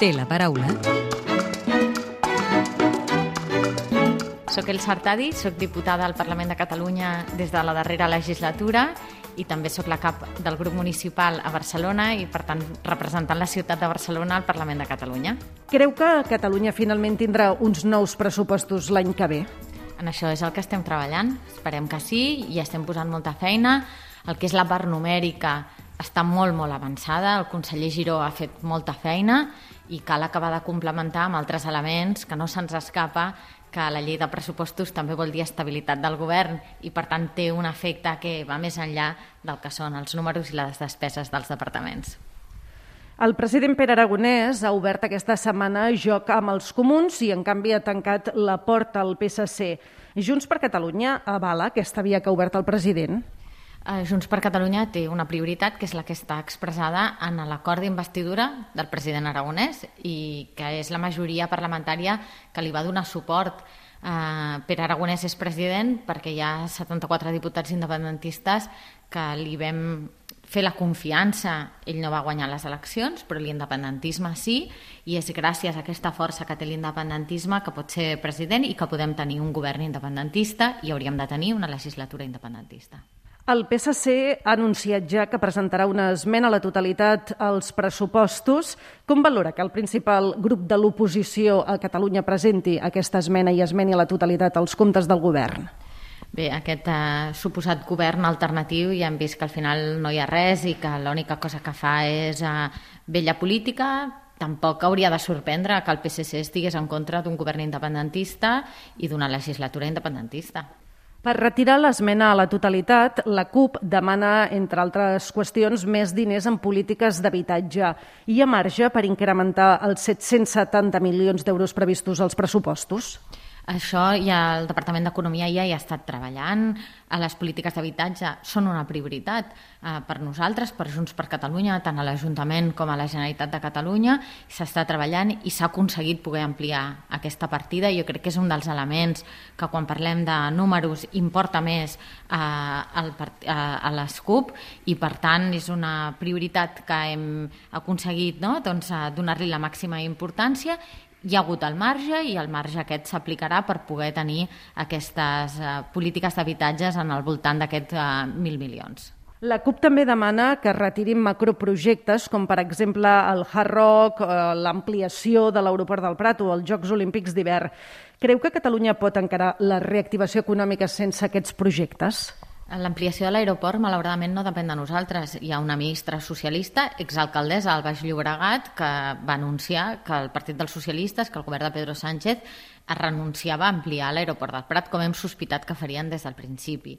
té la paraula. Soc El Sartadi, soc diputada al Parlament de Catalunya des de la darrera legislatura i també sóc la cap del grup municipal a Barcelona i, per tant, representant la ciutat de Barcelona al Parlament de Catalunya. Creu que Catalunya finalment tindrà uns nous pressupostos l'any que ve? En això és el que estem treballant. Esperem que sí i estem posant molta feina. El que és la part numèrica està molt, molt avançada. El conseller Giró ha fet molta feina i cal acabar de complementar amb altres elements que no se'ns escapa que la llei de pressupostos també vol dir estabilitat del govern i, per tant, té un efecte que va més enllà del que són els números i les despeses dels departaments. El president Pere Aragonès ha obert aquesta setmana joc amb els comuns i, en canvi, ha tancat la porta al PSC. Junts per Catalunya avala aquesta via que ha obert el president? Eh, Junts per Catalunya té una prioritat que és la que està expressada en l'acord d'investidura del president Aragonès i que és la majoria parlamentària que li va donar suport. Eh, Pere Aragonès és president perquè hi ha 74 diputats independentistes que li vam fer la confiança. Ell no va guanyar les eleccions, però l'independentisme sí, i és gràcies a aquesta força que té l'independentisme que pot ser president i que podem tenir un govern independentista i hauríem de tenir una legislatura independentista. El PSC ha anunciat ja que presentarà una esmena a la totalitat als pressupostos. Com valora que el principal grup de l'oposició a Catalunya presenti aquesta esmena i esmeni a la totalitat als comptes del govern? Bé, aquest eh, suposat govern alternatiu ja hem vist que al final no hi ha res i que l'única cosa que fa és eh, vella política, tampoc hauria de sorprendre que el PSC estigués en contra d'un govern independentista i d'una legislatura independentista. Per retirar l'esmena a la totalitat, la CUP demana, entre altres qüestions, més diners en polítiques d'habitatge. Hi ha marge per incrementar els 770 milions d'euros previstos als pressupostos? Això ja el Departament d'Economia ja hi ha estat treballant. A les polítiques d'habitatge són una prioritat eh, per nosaltres, per Junts per Catalunya, tant a l'Ajuntament com a la Generalitat de Catalunya. S'està treballant i s'ha aconseguit poder ampliar aquesta partida. Jo crec que és un dels elements que quan parlem de números importa més eh, al, eh, a les CUP i per tant és una prioritat que hem aconseguit no? doncs, eh, donar-li la màxima importància hi ha hagut el marge i el marge aquest s'aplicarà per poder tenir aquestes eh, polítiques d'habitatges en el voltant d'aquests eh, mil milions. La CUP també demana que retirin macroprojectes com per exemple el Hard Rock, eh, l'ampliació de l'aeroport del Prat o els Jocs Olímpics d'hivern. Creu que Catalunya pot encarar la reactivació econòmica sense aquests projectes? L'ampliació de l'aeroport, malauradament, no depèn de nosaltres. Hi ha una ministra socialista, exalcaldessa al Baix Llobregat, que va anunciar que el Partit dels Socialistes, que el govern de Pedro Sánchez, es renunciava a ampliar l'aeroport del Prat, com hem sospitat que farien des del principi.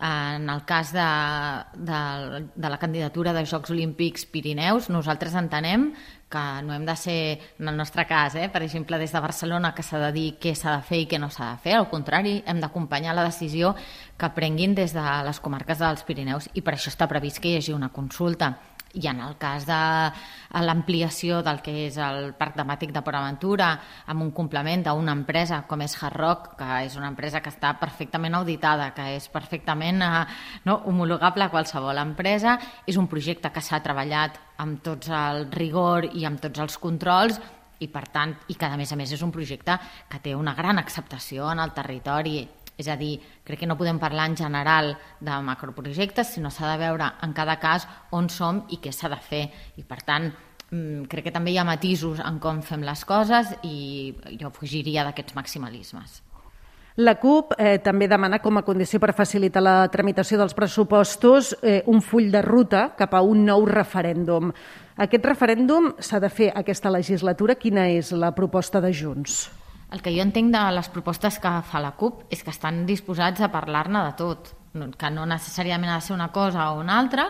En el cas de, de, de la candidatura de Jocs Olímpics Pirineus, nosaltres entenem que no hem de ser, en el nostre cas, eh, per exemple, des de Barcelona, que s'ha de dir què s'ha de fer i què no s'ha de fer. Al contrari, hem d'acompanyar la decisió que prenguin des de les comarques dels Pirineus i per això està previst que hi hagi una consulta i en el cas de l'ampliació del que és el Parc Temàtic de Port Aventura amb un complement d'una empresa com és Hard Rock, que és una empresa que està perfectament auditada, que és perfectament eh, no, homologable a qualsevol empresa, és un projecte que s'ha treballat amb tots el rigor i amb tots els controls i per tant, i que a més a més és un projecte que té una gran acceptació en el territori és a dir, crec que no podem parlar en general de macroprojectes, sinó s'ha de veure en cada cas on som i què s'ha de fer. I per tant, mm, crec que també hi ha matisos en com fem les coses i jo fugiria d'aquests maximalismes. La CUP eh, també demana com a condició per facilitar la tramitació dels pressupostos eh, un full de ruta cap a un nou referèndum. Aquest referèndum s'ha de fer aquesta legislatura. Quina és la proposta de Junts? El que jo entenc de les propostes que fa la CUP és que estan disposats a parlar-ne de tot, que no necessàriament ha de ser una cosa o una altra,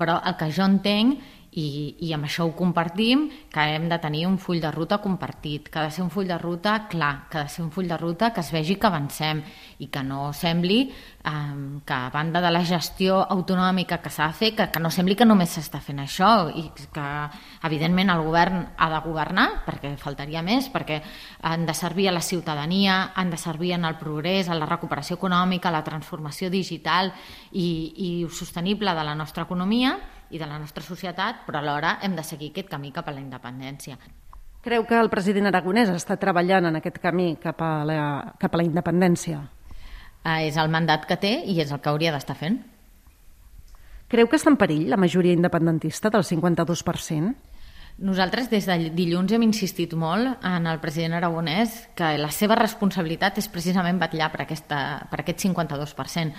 però el que jo entenc i, i amb això ho compartim, que hem de tenir un full de ruta compartit, que ha de ser un full de ruta clar, que ha de ser un full de ruta que es vegi que avancem i que no sembli eh, que a banda de la gestió autonòmica que s'ha de fer, que, que no sembli que només s'està fent això i que evidentment el govern ha de governar, perquè faltaria més, perquè han de servir a la ciutadania, han de servir en el progrés, a la recuperació econòmica, a la transformació digital i, i sostenible de la nostra economia, i de la nostra societat, però alhora hem de seguir aquest camí cap a la independència. Creu que el president aragonès està treballant en aquest camí cap a la, cap a la independència? Eh, és el mandat que té i és el que hauria d'estar fent. Creu que està en perill la majoria independentista del 52%? Nosaltres des de dilluns hem insistit molt en el president aragonès que la seva responsabilitat és precisament batllar per, aquesta, per aquest 52%.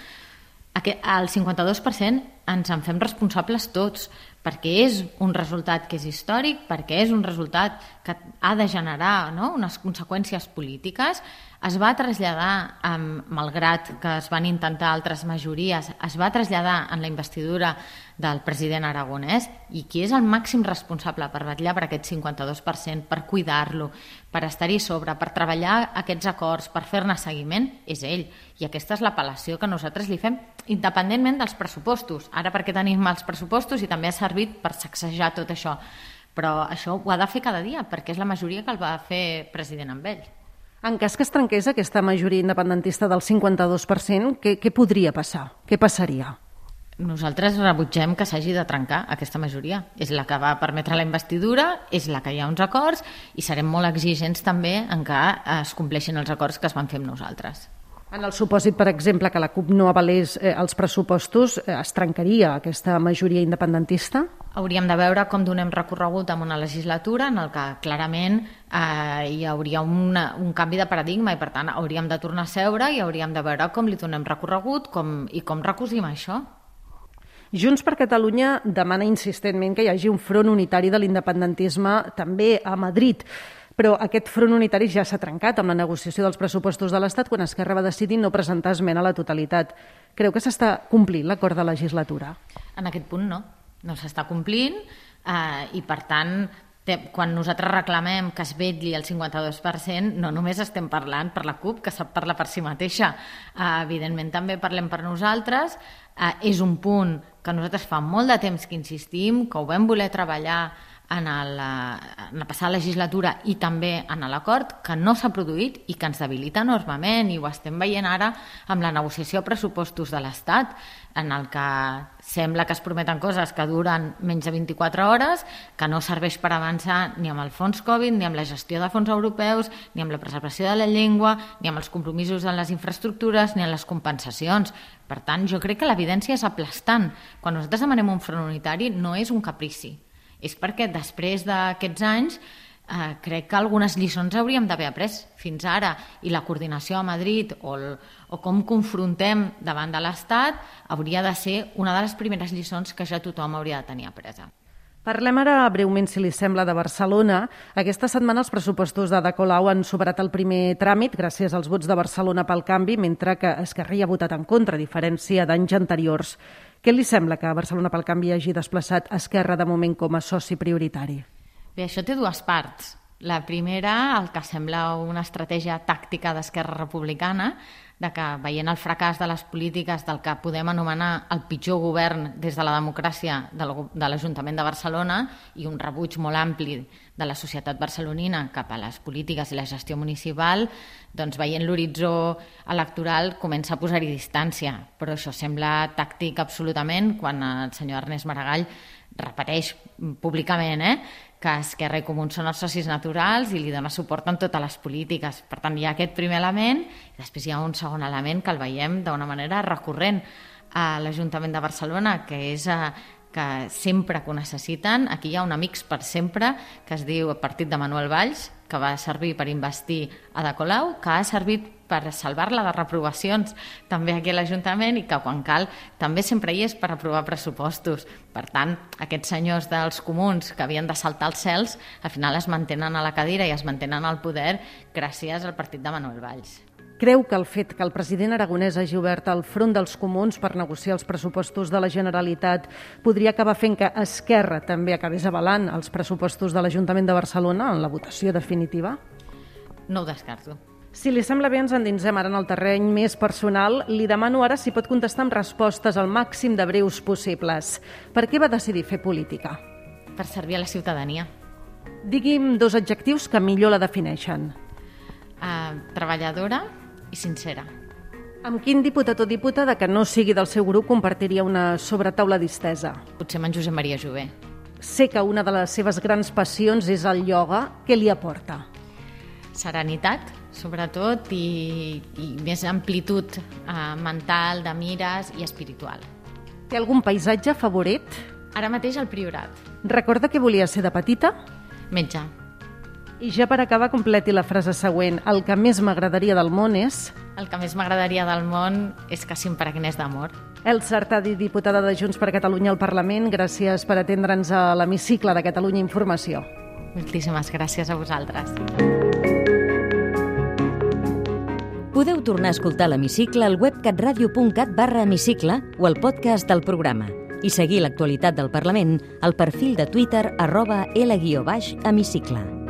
Aquest, el 52% ens en fem responsables tots, perquè és un resultat que és històric, perquè és un resultat que ha de generar no? unes conseqüències polítiques, es va traslladar, amb, malgrat que es van intentar altres majories, es va traslladar en la investidura del president aragonès i qui és el màxim responsable per vetllar per aquest 52%, per cuidar-lo, per estar-hi sobre, per treballar aquests acords, per fer-ne seguiment, és ell. I aquesta és l'apel·lació que nosaltres li fem, independentment dels pressupostos. Ara perquè tenim els pressupostos i també ha servit per sacsejar tot això. Però això ho ha de fer cada dia, perquè és la majoria que el va fer president amb ell. En cas que es trenqués aquesta majoria independentista del 52%, què, què podria passar? Què passaria? Nosaltres rebutgem que s'hagi de trencar aquesta majoria. És la que va permetre la investidura, és la que hi ha uns acords i serem molt exigents també en que es compleixin els acords que es van fer amb nosaltres. En el supòsit, per exemple, que la CUP no avalés eh, els pressupostos, eh, es trencaria aquesta majoria independentista? Hauríem de veure com donem recorregut en una legislatura en el que clarament eh, hi hauria una, un canvi de paradigma i per tant hauríem de tornar a seure i hauríem de veure com li donem recorregut com, i com recusim això. Junts per Catalunya demana insistentment que hi hagi un front unitari de l'independentisme també a Madrid. Però aquest front unitari ja s'ha trencat amb la negociació dels pressupostos de l'Estat quan Esquerra va decidir no presentar esmena a la totalitat. Creu que s'està complint l'acord de legislatura? En aquest punt no. No s'està complint eh, i, per tant, quan nosaltres reclamem que es vetlli el 52%, no només estem parlant per la CUP, que sap parlar per si mateixa. Eh, evidentment, també parlem per nosaltres. Eh, és un punt que nosaltres fa molt de temps que insistim, que ho vam voler treballar en, el, en la passada legislatura i també en l'acord que no s'ha produït i que ens debilita enormement i ho estem veient ara amb la negociació de pressupostos de l'Estat en el que sembla que es prometen coses que duren menys de 24 hores, que no serveix per avançar ni amb el fons Covid, ni amb la gestió de fons europeus, ni amb la preservació de la llengua, ni amb els compromisos en les infraestructures, ni en les compensacions. Per tant, jo crec que l'evidència és aplastant. Quan nosaltres demanem un front unitari no és un caprici, és perquè després d'aquests anys eh, crec que algunes lliçons hauríem d'haver après fins ara i la coordinació a Madrid o, el, o com confrontem davant de l'Estat hauria de ser una de les primeres lliçons que ja tothom hauria de tenir apresa. Parlem ara breument, si li sembla, de Barcelona. Aquesta setmana els pressupostos de Ada Colau han superat el primer tràmit gràcies als vots de Barcelona pel canvi, mentre que Esquerra hi ha votat en contra, a diferència d'anys anteriors. Què li sembla que Barcelona pel Canvi hagi desplaçat Esquerra de moment com a soci prioritari? Bé, això té dues parts. La primera, el que sembla una estratègia tàctica d'Esquerra Republicana, de que veient el fracàs de les polítiques del que podem anomenar el pitjor govern des de la democràcia de l'Ajuntament de Barcelona i un rebuig molt ampli de la societat barcelonina cap a les polítiques i la gestió municipal, doncs veient l'horitzó electoral comença a posar-hi distància. Però això sembla tàctic absolutament quan el senyor Ernest Maragall repeteix públicament eh, que Esquerra i Comuns són els socis naturals i li dona suport en totes les polítiques. Per tant, hi ha aquest primer element i després hi ha un segon element que el veiem d'una manera recurrent a l'Ajuntament de Barcelona, que és eh, que sempre que ho necessiten, aquí hi ha un Amics per sempre, que es diu Partit de Manuel Valls, que va servir per investir a De Colau, que ha servit per salvar-la de reprovacions també aquí a l'Ajuntament i que quan cal també sempre hi és per aprovar pressupostos. Per tant, aquests senyors dels comuns que havien de saltar els cels al final es mantenen a la cadira i es mantenen al poder gràcies al partit de Manuel Valls. Creu que el fet que el president aragonès hagi obert el front dels comuns per negociar els pressupostos de la Generalitat podria acabar fent que Esquerra també acabés avalant els pressupostos de l'Ajuntament de Barcelona en la votació definitiva? No ho descarto. Si li sembla bé, ens endinsem ara en el terreny més personal. Li demano ara si pot contestar amb respostes al màxim de breus possibles. Per què va decidir fer política? Per servir a la ciutadania. Digui'm dos adjectius que millor la defineixen. Uh, treballadora, i sincera. Amb quin diputat o diputada que no sigui del seu grup compartiria una sobretaula distesa? Potser amb en Josep Maria Jové. sé que una de les seves grans passions és el ioga. Què li aporta? Serenitat, sobretot, i, i més amplitud eh, mental, de mires i espiritual. Té algun paisatge favorit? Ara mateix el Priorat. Recorda que volia ser de petita? Metge. I ja per acabar, completi la frase següent. El que més m'agradaria del món és... El que més m'agradaria del món és que s'impregnes d'amor. El Sartadi, diputada de Junts per Catalunya al Parlament, gràcies per atendre'ns a l'hemicicle de Catalunya Informació. Moltíssimes gràcies a vosaltres. Podeu tornar a escoltar l'hemicicle al web catradio.cat barra hemicicle o al podcast del programa i seguir l'actualitat del Parlament al perfil de Twitter arroba L-hemicicle.